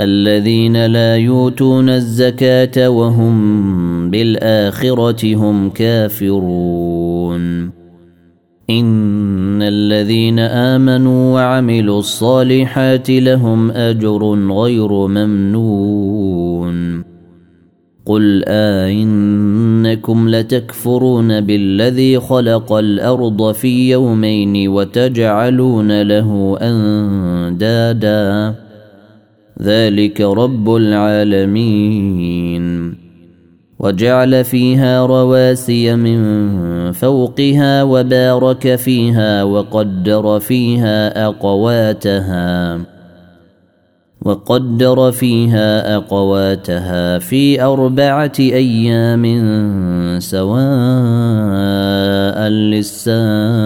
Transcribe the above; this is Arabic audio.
الذين لا يؤتون الزكاة وهم بالآخرة هم كافرون. إن الذين آمنوا وعملوا الصالحات لهم أجر غير ممنون. قل آئنكم لتكفرون بالذي خلق الأرض في يومين وتجعلون له أندادا. ذلك رب العالمين. وجعل فيها رواسي من فوقها وبارك فيها وقدر فيها أقواتها وقدر فيها أقواتها في أربعة أيام سواء للسائلين.